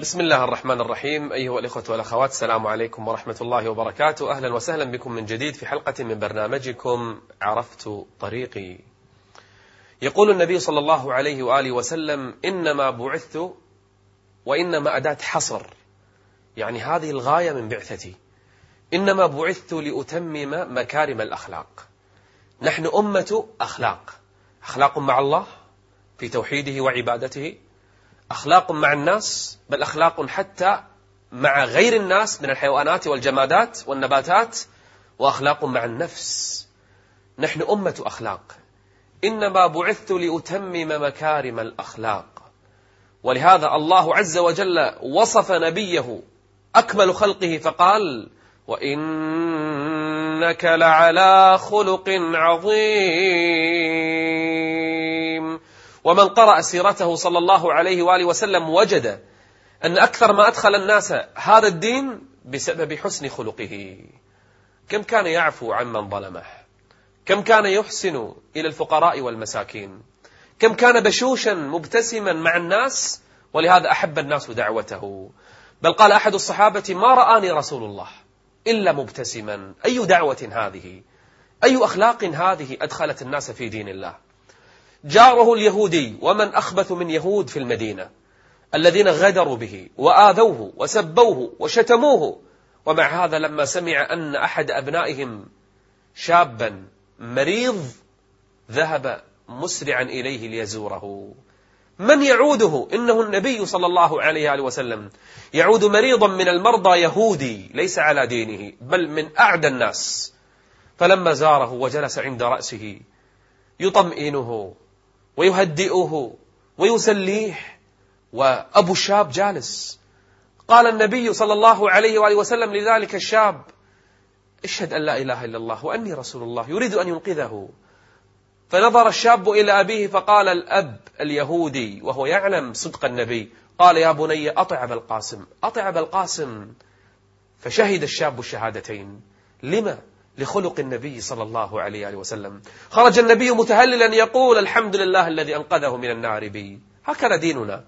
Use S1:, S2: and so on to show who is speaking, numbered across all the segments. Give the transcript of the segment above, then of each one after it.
S1: بسم الله الرحمن الرحيم أيها الإخوة والأخوات السلام عليكم ورحمة الله وبركاته أهلا وسهلا بكم من جديد في حلقة من برنامجكم عرفت طريقي يقول النبي صلى الله عليه وآله وسلم إنما بعثت وإنما أداة حصر يعني هذه الغاية من بعثتي إنما بعثت لأتمم مكارم الأخلاق نحن أمة أخلاق أخلاق مع الله في توحيده وعبادته أخلاق مع الناس بل أخلاق حتى مع غير الناس من الحيوانات والجمادات والنباتات وأخلاق مع النفس. نحن أمة أخلاق. إنما بعثت لأتمم مكارم الأخلاق. ولهذا الله عز وجل وصف نبيه أكمل خلقه فقال وإنك لعلى خلق عظيم ومن قرأ سيرته صلى الله عليه وآله وسلم وجد أن أكثر ما أدخل الناس هذا الدين بسبب حسن خلقه. كم كان يعفو عمن ظلمه؟ كم كان يحسن إلى الفقراء والمساكين؟ كم كان بشوشا مبتسما مع الناس؟ ولهذا أحب الناس دعوته. بل قال أحد الصحابة ما رآني رسول الله إلا مبتسما. أي دعوة هذه؟ أي أخلاق هذه أدخلت الناس في دين الله؟ جاره اليهودي ومن أخبث من يهود في المدينة الذين غدروا به وآذوه وسبوه وشتموه. ومع هذا لما سمع أن أحد أبنائهم شابا مريض ذهب مسرعا إليه ليزوره. من يعوده؟ إنه النبي صلى الله عليه وآله وسلم. يعود مريضا من المرضى يهودي ليس على دينه بل من أعدى الناس. فلما زاره وجلس عند رأسه يطمئنه. ويهدئه ويسليه. وأبو الشاب جالس. قال النبي صلى الله عليه وآله وسلم لذلك الشاب اشهد أن لا إله إلا الله وأني رسول الله يريد أن ينقذه. فنظر الشاب إلى أبيه فقال الأب اليهودي وهو يعلم صدق النبي. قال يا بني أطع أبا القاسم أطع أبا القاسم. فشهد الشاب الشهادتين. لما؟ لخلق النبي صلى الله عليه وسلم. خرج النبي متهللا يقول الحمد لله الذي أنقذه من النار بي. هكذا ديننا.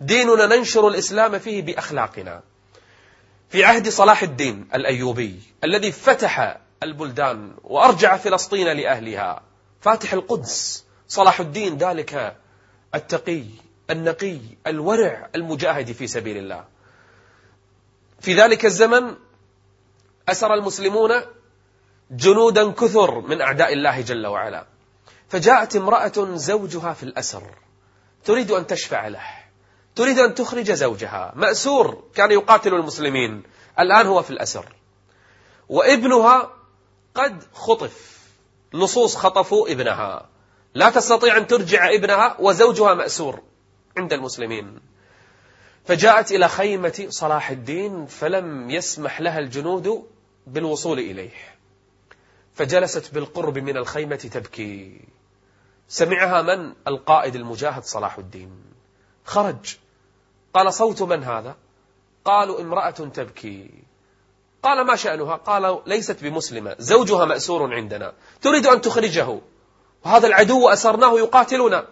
S1: ديننا ننشر الإسلام فيه بأخلاقنا. في عهد صلاح الدين الأيوبي الذي فتح البلدان وأرجع فلسطين لأهلها فاتح القدس. صلاح الدين ذلك التقي النقي الورع المجاهد في سبيل الله. في ذلك الزمن أسر المسلمون جنودا كثر من أعداء الله جل وعلا. فجاءت امرأة زوجها في الأسر تريد أن تشفع له تريد أن تخرج زوجها. مأسور كان يقاتل المسلمين الآن هو في الأسر. وابنها قد خطف لصوص خطفوا ابنها. لا تستطيع أن ترجع ابنها وزوجها مأسور عند المسلمين. فجاءت إلى خيمة صلاح الدين فلم يسمح لها الجنود بالوصول إليه. فجلست بالقرب من الخيمة تبكي. سمعها من؟ القائد المجاهد صلاح الدين. خرج. قال صوت من هذا؟ قالوا امرأة تبكي. قال ما شأنها؟ قال ليست بمسلمة زوجها مأسور عندنا. تريد أن تخرجه. وهذا العدو أسرناه يقاتلنا.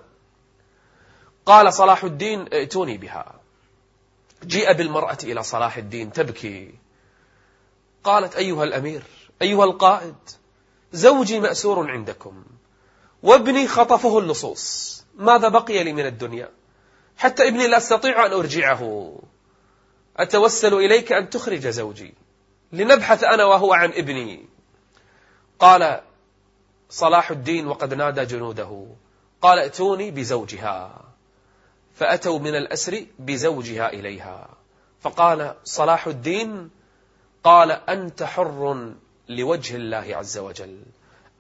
S1: قال صلاح الدين ائتوني بها. جيء بالمرأة إلى صلاح الدين تبكي. قالت أيها الأمير أيها القائد زوجي مأسور عندكم. وابني خطفه اللصوص. ماذا بقي لي من الدنيا؟ حتى ابني لا أستطيع أن أرجعه. أتوسل إليك أن تخرج زوجي. لنبحث أنا وهو عن ابني. قال صلاح الدين وقد نادى جنوده. قال ائتوني بزوجها. فأتوا من الأسر بزوجها إليها. فقال صلاح الدين؟ قال أنت حر لوجه الله عز وجل.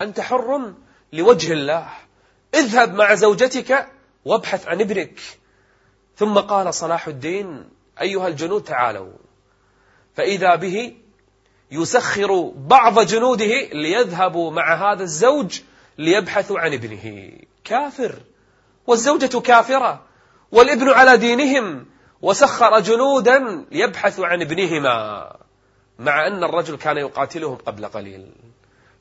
S1: أنت حر لوجه الله. اذهب مع زوجتك وابحث عن ابنك. ثم قال صلاح الدين أيها الجنود تعالوا. فإذا به يسخر بعض جنوده ليذهبوا مع هذا الزوج ليبحثوا عن ابنه. كافر. والزوجة كافرة. والابن على دينهم. وسخر جنودا ليبحثوا عن ابنهما. مع أن الرجل كان يقاتلهم قبل قليل.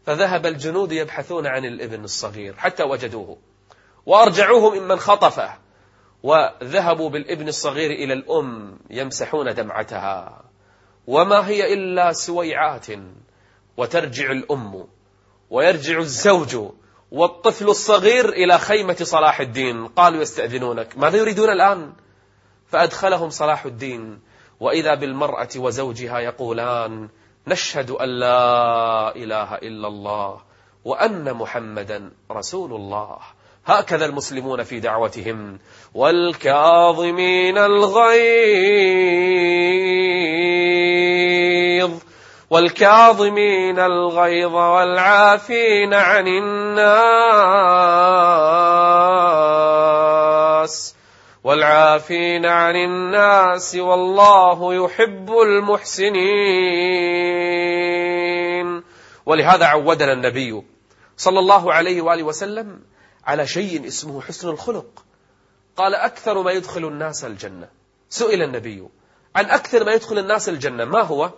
S1: فذهب الجنود يبحثون عن الإبن الصغير حتى وجدوه وأرجعوه ممن خطفه وذهبوا بالإبن الصغير إلى الأم يمسحون دمعتها. وما هي إلا سويعات وترجع الأم ويرجع الزوج والطفل الصغير إلى خيمة صلاح الدين. قالوا يستأذنونك ماذا يريدون الآن؟ فأدخلهم صلاح الدين. وإذا بالمرأة وزوجها يقولان نشهد أن لا إله إلا الله وأن محمدا رسول الله. هكذا المسلمون في دعوتهم. والكاظمين الغيظ والكاظمين الغيظ والعافين عن الناس. والعافين عن الناس والله يحب المحسنين. ولهذا عودنا النبي صلى الله عليه وآله وسلم على شيء اسمه حسن الخلق. قال أكثر ما يدخل الناس الجنة. سئل النبي عن أكثر ما يدخل الناس الجنة. ما هو؟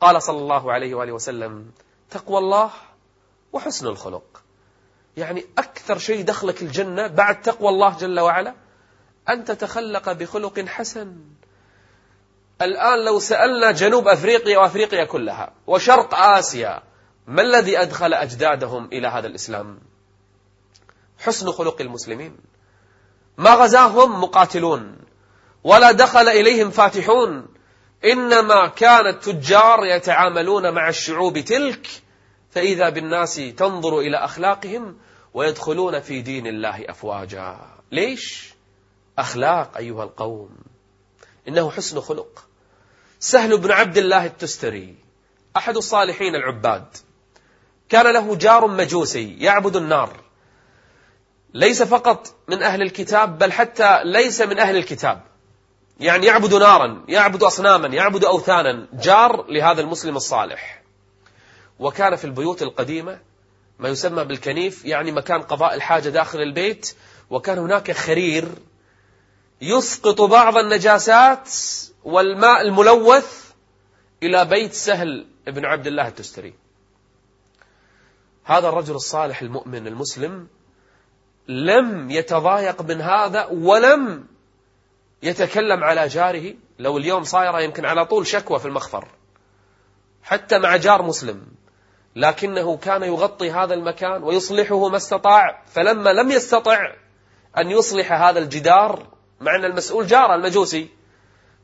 S1: قال صلى الله عليه وآله وسلم تقوى الله وحسن الخلق. يعني أكثر شيء دخلك الجنة بعد تقوى الله جل وعلا؟ أن تتخلق بخلق حسن. الآن لو سألنا جنوب أفريقيا وأفريقيا كلها وشرق آسيا ما الذي أدخل أجدادهم إلى هذا الإسلام؟ حسن خلق المسلمين. ما غزاهم؟ مقاتلون. ولا دخل إليهم فاتحون. إنما كان التجار يتعاملون مع الشعوب تلك فإذا بالناس تنظر إلى أخلاقهم ويدخلون في دين الله أفواجا. ليش؟ أخلاق أيها القوم. إنه حسن خلق. سهل بن عبد الله التستري أحد الصالحين العباد كان له جار مجوسي يعبد النار. ليس فقط من أهل الكتاب بل حتى ليس من أهل الكتاب. يعني يعبد نارا يعبد أصناما يعبد أوثانا. جار لهذا المسلم الصالح. وكان في البيوت القديمة ما يسمى بالكنيف يعني مكان قضاء الحاجة داخل البيت وكان هناك خرير يسقط بعض النجاسات والماء الملوث إلى بيت سهل بن عبد الله التستري. هذا الرجل الصالح المؤمن المسلم لم يتضايق من هذا ولم يتكلم على جاره. لو اليوم صايرة يمكن على طول شكوى في المخفر حتى مع جار مسلم لكنه كان يغطي هذا المكان ويصلحه ما استطاع. فلما لم يستطع أن يصلح هذا الجدار مع أن المسؤول جار المجوسي.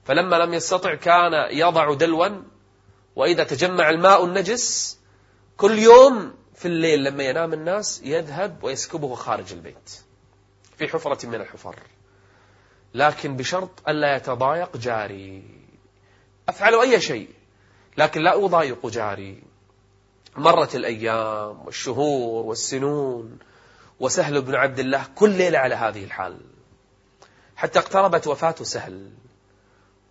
S1: فلما لم يستطع كان يضع دلوا وإذا تجمع الماء النجس كل يوم في الليل لما ينام الناس يذهب ويسكبه خارج البيت. في حفرة من الحفر. لكن بشرط ألا يتضايق جاري. أفعل أي شيء لكن لا أضايق جاري. مرت الأيام والشهور والسنون وسهل بن عبد الله كل ليلة على هذه الحال. حتى اقتربت وفاة سهل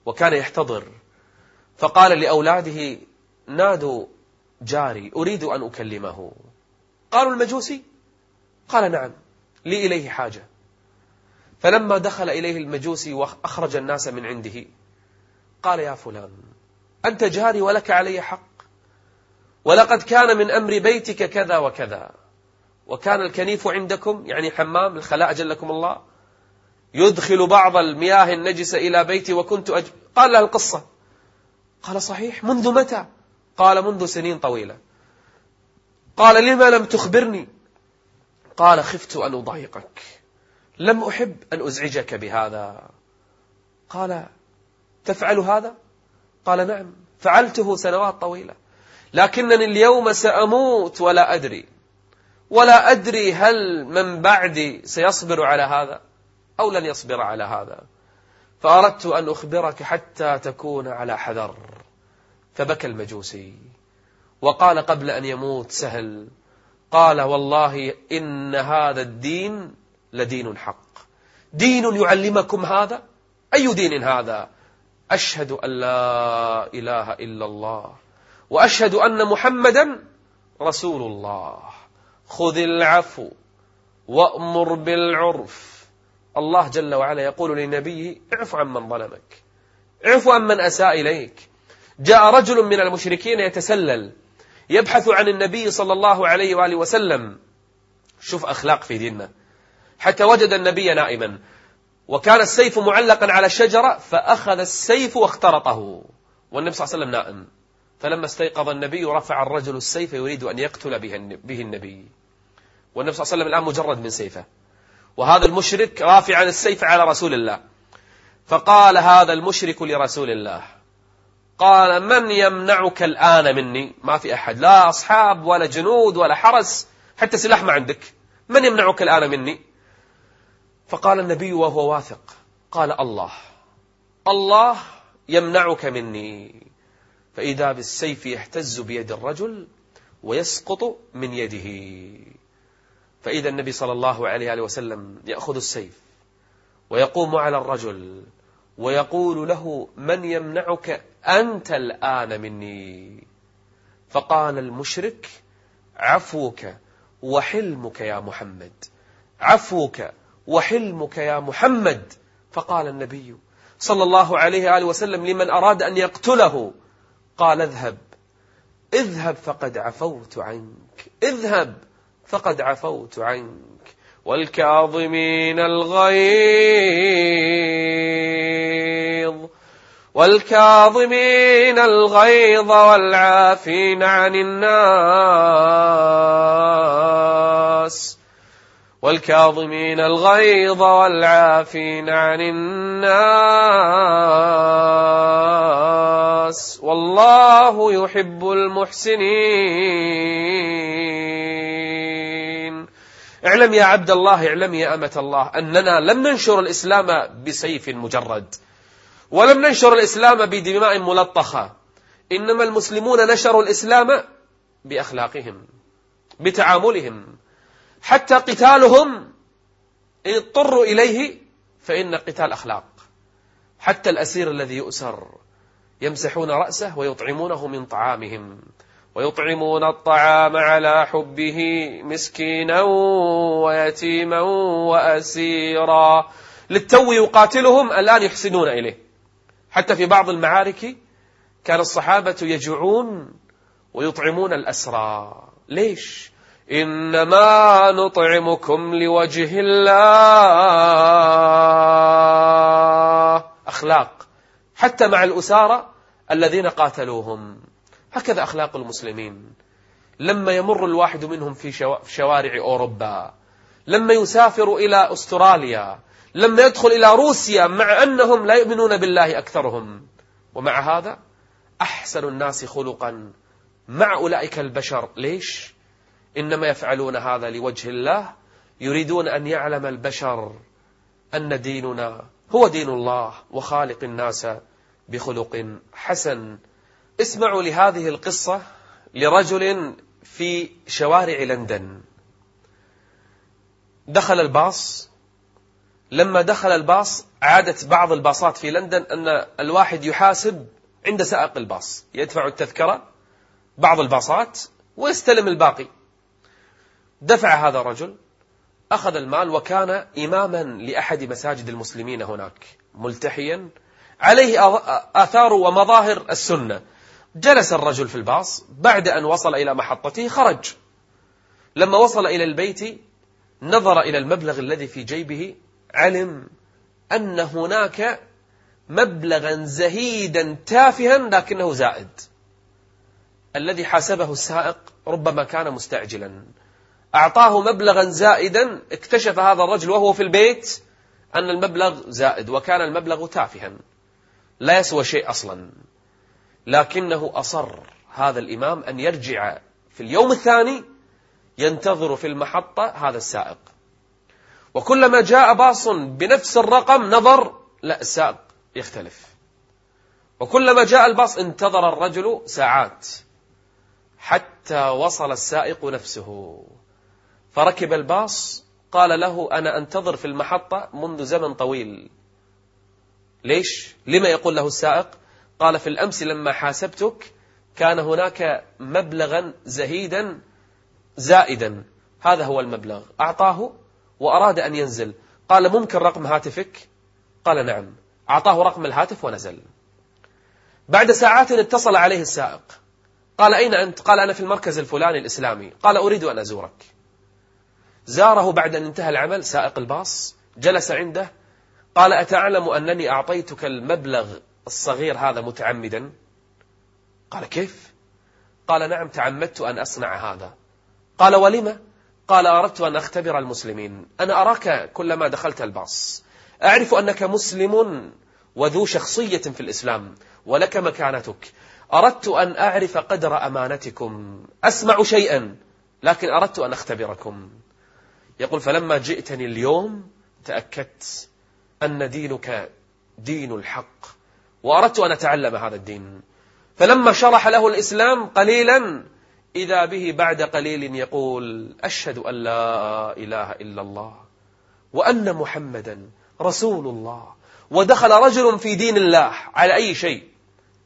S1: وكان يحتضر. فقال لأولاده نادوا جاري أريد أن أكلمه. قالوا المجوسي؟ قال نعم لي إليه حاجة. فلما دخل إليه المجوسي وأخرج الناس من عنده قال يا فلان أنت جاري ولك علي حق. ولقد كان من أمر بيتك كذا وكذا. وكان الكنيف عندكم يعني حمام الخلاء جلكم الله. يدخل بعض المياه النجسة إلى بيتي وكنت أج... قال له القصة. قال صحيح منذ متى؟ قال منذ سنين طويلة. قال لما لم تخبرني؟ قال خفت أن أضايقك. لم أحب أن أزعجك بهذا. قال تفعل هذا؟ قال نعم فعلته سنوات طويلة. لكنني اليوم سأموت ولا أدري. ولا أدري هل من بعدي سيصبر على هذا. أو لن يصبر على هذا. فأردت أن أخبرك حتى تكون على حذر. فبكى المجوسي. وقال قبل أن يموت سهل قال والله إن هذا الدين لدين حق. دين يعلمكم هذا؟ أي دين هذا؟ أشهد أن لا إله إلا الله. وأشهد أن محمدا رسول الله. خذ العفو وأمر بالعرف. الله جل وعلا يقول لنبيه اعف عمن ظلمك. اعف عمن أساء إليك. جاء رجل من المشركين يتسلل. يبحث عن النبي صلى الله عليه وآله وسلم. شوف أخلاق في ديننا. حتى وجد النبي نائما. وكان السيف معلقا على الشجرة فأخذ السيف واخترطه. والنبي صلى الله عليه وسلم نائم. فلما استيقظ النبي رفع الرجل السيف يريد أن يقتل به النبي. والنبي صلى الله عليه وسلم الآن مجرد من سيفه. وهذا المشرك رافعا السيف على رسول الله. فقال هذا المشرك لرسول الله قال من يمنعك الآن مني؟ ما في أحد لا أصحاب ولا جنود ولا حرس حتى سلاح ما عندك. من يمنعك الآن مني؟ فقال النبي وهو واثق قال الله الله يمنعك مني. فإذا بالسيف يهتز بيد الرجل ويسقط من يده. فإذا النبي صلى الله عليه وسلم يأخذ السيف ويقوم على الرجل ويقول له من يمنعك أنت الآن مني؟ فقال المشرك عفوك وحلمك يا محمد عفوك وحلمك يا محمد. فقال النبي صلى الله عليه وآله وسلم لمن أراد أن يقتله قال اذهب اذهب فقد عفوت عنك اذهب. فقد عفوت عنك والكاظمين الغيظ والكاظمين الغيظ والعافين عن الناس والكاظمين الغيظ والعافين عن الناس والله يحب المحسنين اعلم يا عبد الله اعلم يا أمة الله أننا لم ننشر الإسلام بسيف مجرد ولم ننشر الإسلام بدماء ملطخة إنما المسلمون نشروا الإسلام بأخلاقهم بتعاملهم حتى قتالهم إن اضطروا إليه فإن قتال أخلاق حتى الأسير الذي يؤسر يمسحون رأسه ويطعمونه من طعامهم. ويطعمون الطعام على حبه مسكينا ويتيما وأسيرا. للتو يقاتلهم الآن يحسنون إليه. حتى في بعض المعارك كان الصحابة يجوعون ويطعمون الأسرى. ليش؟ إنما نطعمكم لوجه الله. أخلاق. حتى مع الأسارة الذين قاتلوهم. هكذا أخلاق المسلمين. لما يمر الواحد منهم في شوارع أوروبا لما يسافر إلى أستراليا لما يدخل إلى روسيا مع أنهم لا يؤمنون بالله أكثرهم. ومع هذا أحسن الناس خلقا مع أولئك البشر. ليش؟ إنما يفعلون هذا لوجه الله يريدون أن يعلم البشر أن ديننا هو دين الله وخالق الناس بخلق حسن. اسمعوا لهذه القصة لرجل في شوارع لندن. دخل الباص. لما دخل الباص عادت بعض الباصات في لندن أن الواحد يحاسب عند سائق الباص. يدفع التذكرة بعض الباصات ويستلم الباقي. دفع هذا الرجل أخذ المال وكان إماما لأحد مساجد المسلمين هناك ملتحيا. عليه آثار ومظاهر السنة. جلس الرجل في الباص بعد أن وصل إلى محطته خرج. لما وصل إلى البيت نظر إلى المبلغ الذي في جيبه علم أن هناك مبلغا زهيدا تافها لكنه زائد. الذي حاسبه السائق ربما كان مستعجلا. أعطاه مبلغا زائدا اكتشف هذا الرجل وهو في البيت أن المبلغ زائد وكان المبلغ تافها. لا يسوى شيء أصلا. لكنه أصر هذا الإمام أن يرجع في اليوم الثاني ينتظر في المحطة هذا السائق وكلما جاء باص بنفس الرقم نظر لا السائق يختلف وكلما جاء الباص انتظر الرجل ساعات حتى وصل السائق نفسه فركب الباص قال له أنا أنتظر في المحطة منذ زمن طويل ليش؟ لما يقول له السائق؟ قال في الأمس لما حاسبتك كان هناك مبلغا زهيدا زائدا. هذا هو المبلغ. أعطاه وأراد أن ينزل. قال ممكن رقم هاتفك؟ قال نعم. أعطاه رقم الهاتف ونزل. بعد ساعات اتصل عليه السائق. قال أين أنت؟ قال أنا في المركز الفلاني الإسلامي. قال أريد أن أزورك. زاره بعد أن انتهى العمل سائق الباص. جلس عنده. قال أتعلم أنني أعطيتك المبلغ الصغير هذا متعمدا. قال كيف؟ قال نعم تعمدت أن أصنع هذا. قال ولم؟ قال أردت أن أختبر المسلمين. أنا أراك كلما دخلت الباص. أعرف أنك مسلم وذو شخصية في الإسلام ولك مكانتك. أردت أن أعرف قدر أمانتكم. أسمع شيئا لكن أردت أن أختبركم. يقول فلما جئتني اليوم تأكدت أن دينك دين الحق. وأردت أن أتعلم هذا الدين. فلما شرح له الإسلام قليلا إذا به بعد قليل يقول أشهد أن لا إله إلا الله وأن محمدا رسول الله. ودخل رجل في دين الله على أي شيء؟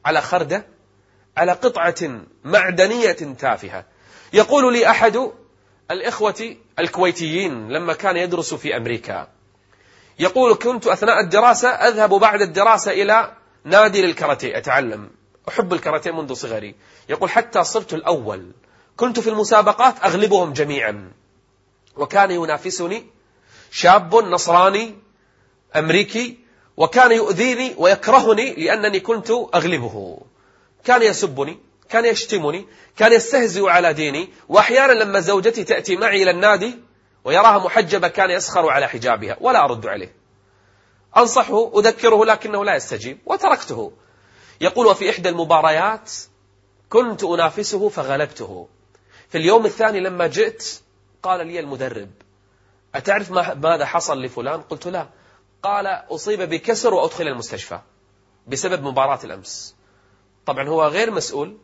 S1: على خردة؟ على قطعة معدنية تافهة. يقول لي أحد الإخوة الكويتيين لما كان يدرس في أمريكا يقول كنت أثناء الدراسة أذهب بعد الدراسة إلى نادي للكاراتيه أتعلم. أحب الكاراتيه منذ صغري. يقول حتى صرت الأول. كنت في المسابقات أغلبهم جميعا. وكان ينافسني شاب نصراني أمريكي وكان يؤذيني ويكرهني لأنني كنت أغلبه. كان يسبني كان يشتمني كان يستهزئ على ديني. وأحيانا لما زوجتي تأتي معي إلى النادي ويراها محجبة كان يسخر على حجابها. ولا أرد عليه. أنصحه أذكره لكنه لا يستجيب. وتركته. يقول وفي إحدى المباريات كنت أنافسه فغلبته. في اليوم الثاني لما جئت قال لي المدرب أتعرف ماذا حصل لفلان؟ قلت لا. قال أصيب بكسر وأدخل المستشفى بسبب مباراة الأمس. طبعا هو غير مسؤول.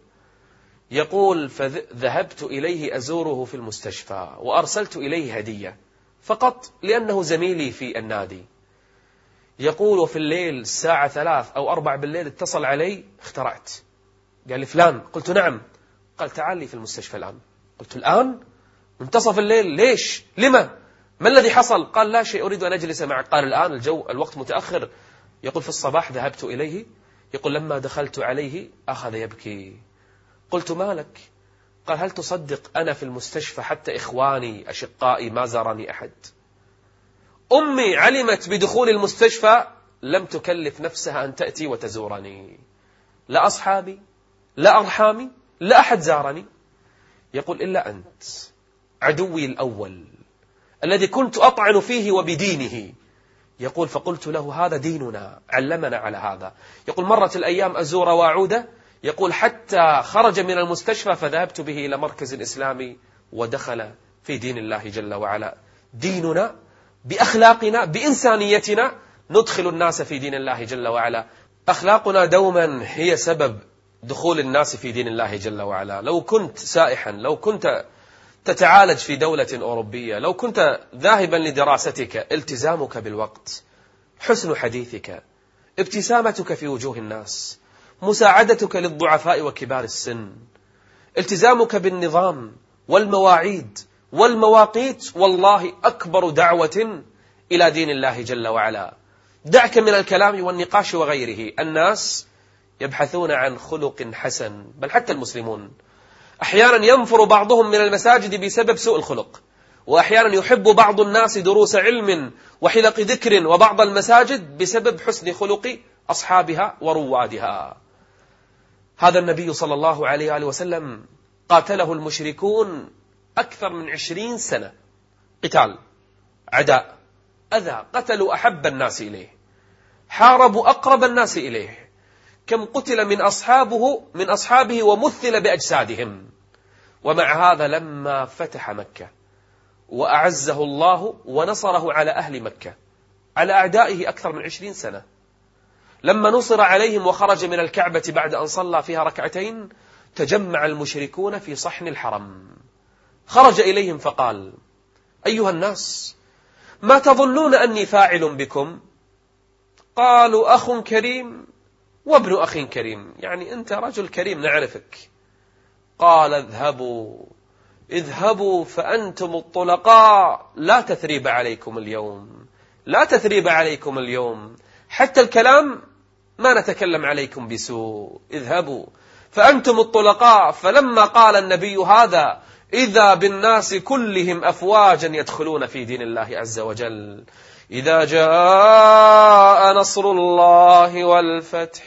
S1: يقول فذهبت إليه أزوره في المستشفى وأرسلت إليه هدية فقط لأنه زميلي في النادي. يقول في الليل الساعة ثلاث أو أربع بالليل اتصل علي اخترعت. قال لي فلان. قلت نعم. قال تعال لي في المستشفى الآن. قلت الآن؟ منتصف الليل. ليش؟ لما؟ ما الذي حصل؟ قال لا شيء أريد أن أجلس معك. قال الآن الجو الوقت متأخر. يقول في الصباح ذهبت إليه. يقول لما دخلت عليه أخذ يبكي. قلت ما لك؟ قال هل تصدق أنا في المستشفى حتى إخواني أشقائي ما زارني أحد؟ أمي علمت بدخول المستشفى لم تكلف نفسها أن تأتي وتزورني. لا أصحابي لا أرحامي لا أحد زارني. يقول إلا أنت عدوي الأول الذي كنت أطعن فيه وبدينه. يقول فقلت له هذا ديننا علمنا على هذا. يقول مرت الأيام أزور وأعودة. يقول حتى خرج من المستشفى فذهبت به إلى مركز إسلامي ودخل في دين الله جل وعلا. ديننا بأخلاقنا بإنسانيتنا ندخل الناس في دين الله جل وعلا. أخلاقنا دوما هي سبب دخول الناس في دين الله جل وعلا. لو كنت سائحا لو كنت تتعالج في دولة أوروبية لو كنت ذاهبا لدراستك التزامك بالوقت حسن حديثك ابتسامتك في وجوه الناس مساعدتك للضعفاء وكبار السن التزامك بالنظام والمواعيد والمواقيت والله أكبر دعوة إلى دين الله جل وعلا. دعك من الكلام والنقاش وغيره. الناس يبحثون عن خلق حسن بل حتى المسلمون. أحيانا ينفر بعضهم من المساجد بسبب سوء الخلق. وأحيانا يحب بعض الناس دروس علم وحلق ذكر وبعض المساجد بسبب حسن خلق أصحابها وروادها. هذا النبي صلى الله عليه وآله وسلم قاتله المشركون أكثر من عشرين سنة. قتال عداء أذى قتلوا أحب الناس إليه حاربوا أقرب الناس إليه. كم قتل من أصحابه من أصحابه ومثل بأجسادهم. ومع هذا لما فتح مكة وأعزه الله ونصره على أهل مكة على أعدائه أكثر من عشرين سنة. لما نصر عليهم وخرج من الكعبة بعد أن صلى فيها ركعتين تجمع المشركون في صحن الحرم. خرج إليهم فقال أيها الناس ما تظنون أني فاعل بكم؟ قالوا أخ كريم وابن أخ كريم. يعني أنت رجل كريم نعرفك. قال اذهبوا. اذهبوا فأنتم الطلقاء. لا تثريب عليكم اليوم. لا تثريب عليكم اليوم. حتى الكلام ما نتكلم عليكم بسوء. اذهبوا. فأنتم الطلقاء. فلما قال النبي هذا إذا بالناس كلهم أفواجا يدخلون في دين الله عز وجل. إذا جاء نصر الله والفتح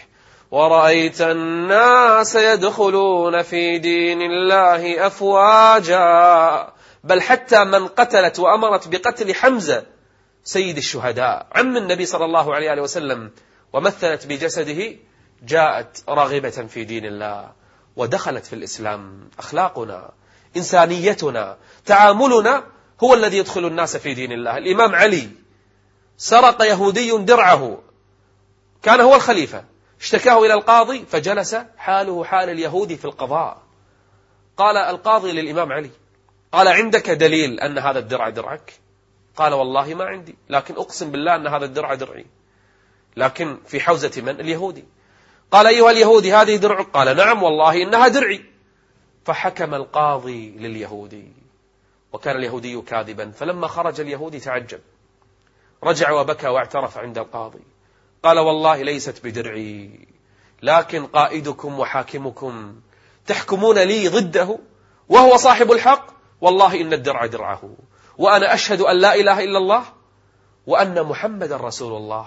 S1: ورأيت الناس يدخلون في دين الله أفواجا. بل حتى من قتلت وأمرت بقتل حمزة سيد الشهداء عم النبي صلى الله عليه وسلم ومثلت بجسده جاءت راغبة في دين الله ودخلت في الإسلام أخلاقنا. إنسانيتنا تعاملنا هو الذي يدخل الناس في دين الله. الإمام علي سرق يهودي درعه. كان هو الخليفة. اشتكاه إلى القاضي فجلس حاله حال اليهودي في القضاء. قال القاضي للإمام علي قال عندك دليل أن هذا الدرع درعك؟ قال والله ما عندي لكن أقسم بالله أن هذا الدرع درعي. لكن في حوزة من؟ اليهودي. قال أيها اليهودي هذه درعك؟ قال نعم والله إنها درعي. فحكم القاضي لليهودي وكان اليهودي كاذبا. فلما خرج اليهودي تعجب رجع وبكى واعترف عند القاضي. قال والله ليست بدرعي لكن قائدكم وحاكمكم تحكمون لي ضده وهو صاحب الحق. والله إن الدرع درعه وأنا أشهد أن لا إله إلا الله وأن محمد رسول الله.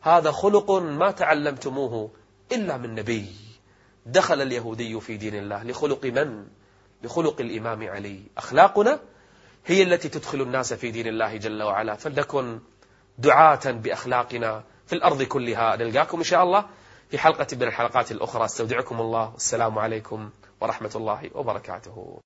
S1: هذا خلق ما تعلمتموه إلا من نبي. دخل اليهودي في دين الله لخلق من؟ لخلق الإمام علي. أخلاقنا هي التي تدخل الناس في دين الله جل وعلا. فلنكن دعاة بأخلاقنا في الأرض كلها. نلقاكم إن شاء الله في حلقة من الحلقات الأخرى. أستودعكم الله. والسلام عليكم ورحمة الله وبركاته.